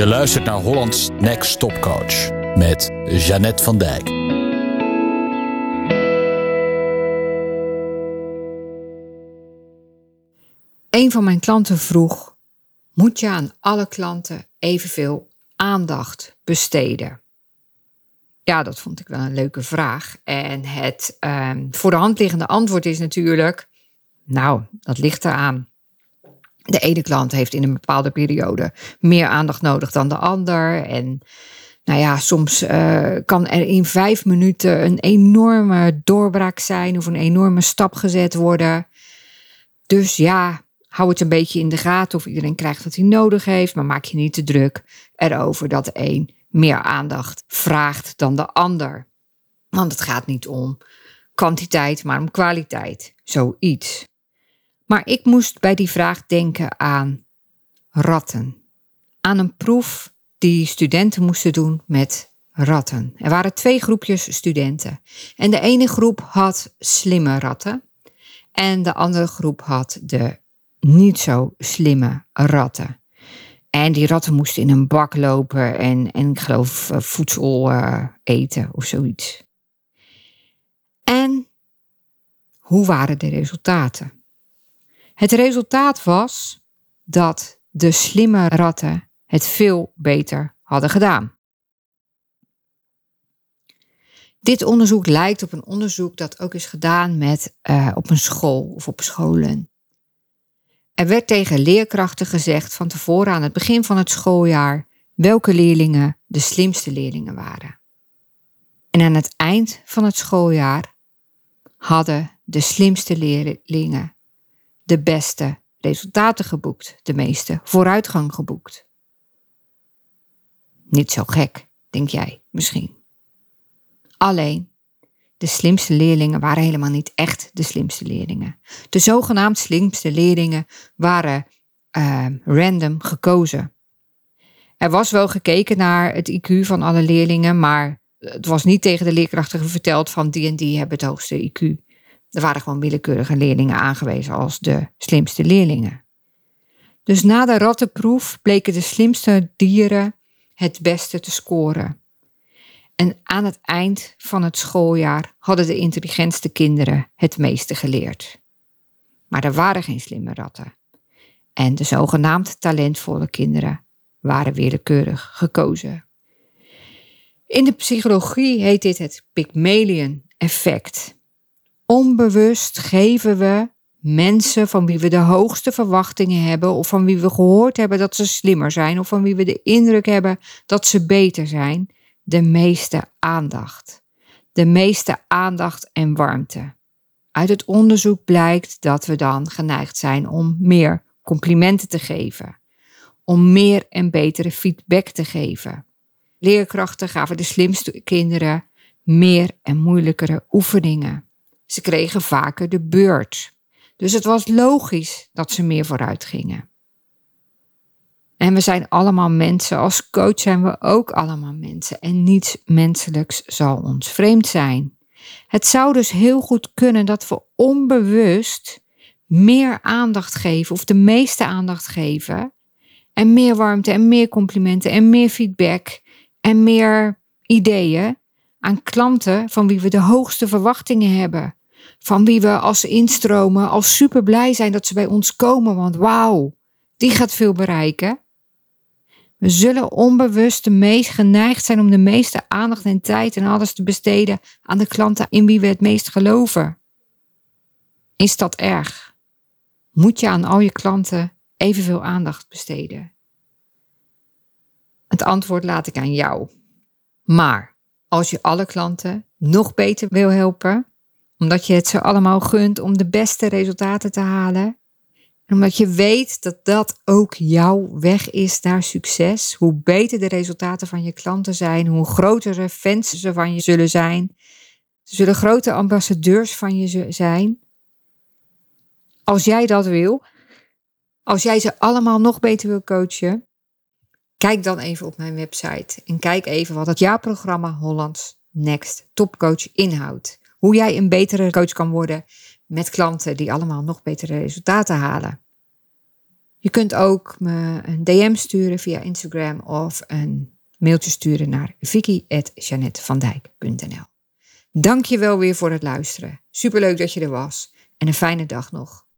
Je luistert naar Hollands Next Top Coach met Jeannette van Dijk. Een van mijn klanten vroeg: Moet je aan alle klanten evenveel aandacht besteden? Ja, dat vond ik wel een leuke vraag. En het ehm, voor de hand liggende antwoord is natuurlijk: Nou, dat ligt eraan. De ene klant heeft in een bepaalde periode meer aandacht nodig dan de ander. En nou ja, soms uh, kan er in vijf minuten een enorme doorbraak zijn of een enorme stap gezet worden. Dus ja, hou het een beetje in de gaten of iedereen krijgt wat hij nodig heeft, maar maak je niet te druk erover dat de een meer aandacht vraagt dan de ander. Want het gaat niet om kwantiteit, maar om kwaliteit. Zoiets. Maar ik moest bij die vraag denken aan ratten. Aan een proef die studenten moesten doen met ratten. Er waren twee groepjes studenten. En de ene groep had slimme ratten. En de andere groep had de niet zo slimme ratten. En die ratten moesten in een bak lopen en, en ik geloof eh, voedsel uh, eten of zoiets. En hoe waren de resultaten? Het resultaat was dat de slimme ratten het veel beter hadden gedaan. Dit onderzoek lijkt op een onderzoek dat ook is gedaan met, uh, op een school of op scholen. Er werd tegen leerkrachten gezegd van tevoren aan het begin van het schooljaar welke leerlingen de slimste leerlingen waren. En aan het eind van het schooljaar hadden de slimste leerlingen de beste resultaten geboekt, de meeste vooruitgang geboekt. Niet zo gek, denk jij misschien. Alleen, de slimste leerlingen waren helemaal niet echt de slimste leerlingen. De zogenaamd slimste leerlingen waren uh, random gekozen. Er was wel gekeken naar het IQ van alle leerlingen, maar het was niet tegen de leerkrachten verteld van die en die hebben het hoogste IQ. Er waren gewoon willekeurige leerlingen aangewezen als de slimste leerlingen. Dus na de rattenproef bleken de slimste dieren het beste te scoren. En aan het eind van het schooljaar hadden de intelligentste kinderen het meeste geleerd. Maar er waren geen slimme ratten. En de zogenaamd talentvolle kinderen waren willekeurig gekozen. In de psychologie heet dit het Pygmalion effect. Onbewust geven we mensen van wie we de hoogste verwachtingen hebben, of van wie we gehoord hebben dat ze slimmer zijn, of van wie we de indruk hebben dat ze beter zijn, de meeste aandacht. De meeste aandacht en warmte. Uit het onderzoek blijkt dat we dan geneigd zijn om meer complimenten te geven, om meer en betere feedback te geven. Leerkrachten gaven de slimste kinderen meer en moeilijkere oefeningen. Ze kregen vaker de beurt. Dus het was logisch dat ze meer vooruit gingen. En we zijn allemaal mensen. Als coach zijn we ook allemaal mensen. En niets menselijks zal ons vreemd zijn. Het zou dus heel goed kunnen dat we onbewust meer aandacht geven, of de meeste aandacht geven. En meer warmte en meer complimenten en meer feedback en meer ideeën aan klanten van wie we de hoogste verwachtingen hebben van wie we als instromen al super blij zijn dat ze bij ons komen, want wauw, die gaat veel bereiken. We zullen onbewust de meest geneigd zijn om de meeste aandacht en tijd en alles te besteden aan de klanten in wie we het meest geloven. Is dat erg? Moet je aan al je klanten evenveel aandacht besteden? Het antwoord laat ik aan jou. Maar als je alle klanten nog beter wil helpen, omdat je het ze allemaal gunt om de beste resultaten te halen. En omdat je weet dat dat ook jouw weg is naar succes. Hoe beter de resultaten van je klanten zijn, hoe grotere fans ze van je zullen zijn. Ze zullen grote ambassadeurs van je zijn. Als jij dat wil, als jij ze allemaal nog beter wil coachen, kijk dan even op mijn website en kijk even wat het jaarprogramma Hollands Next Topcoach inhoudt. Hoe jij een betere coach kan worden met klanten die allemaal nog betere resultaten halen. Je kunt ook me een DM sturen via Instagram of een mailtje sturen naar vicky.janetvandijk.nl. Dank je wel weer voor het luisteren. Superleuk dat je er was en een fijne dag nog.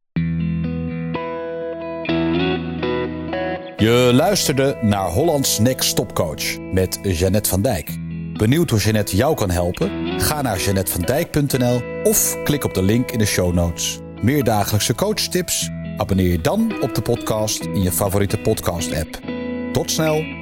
Je luisterde naar Hollands Next Stopcoach met Jeannette van Dijk. Benieuwd hoe Jeannette jou kan helpen? Ga naar jeannettevandijk.nl of klik op de link in de show notes. Meer dagelijkse coachtips? Abonneer je dan op de podcast in je favoriete podcast-app. Tot snel!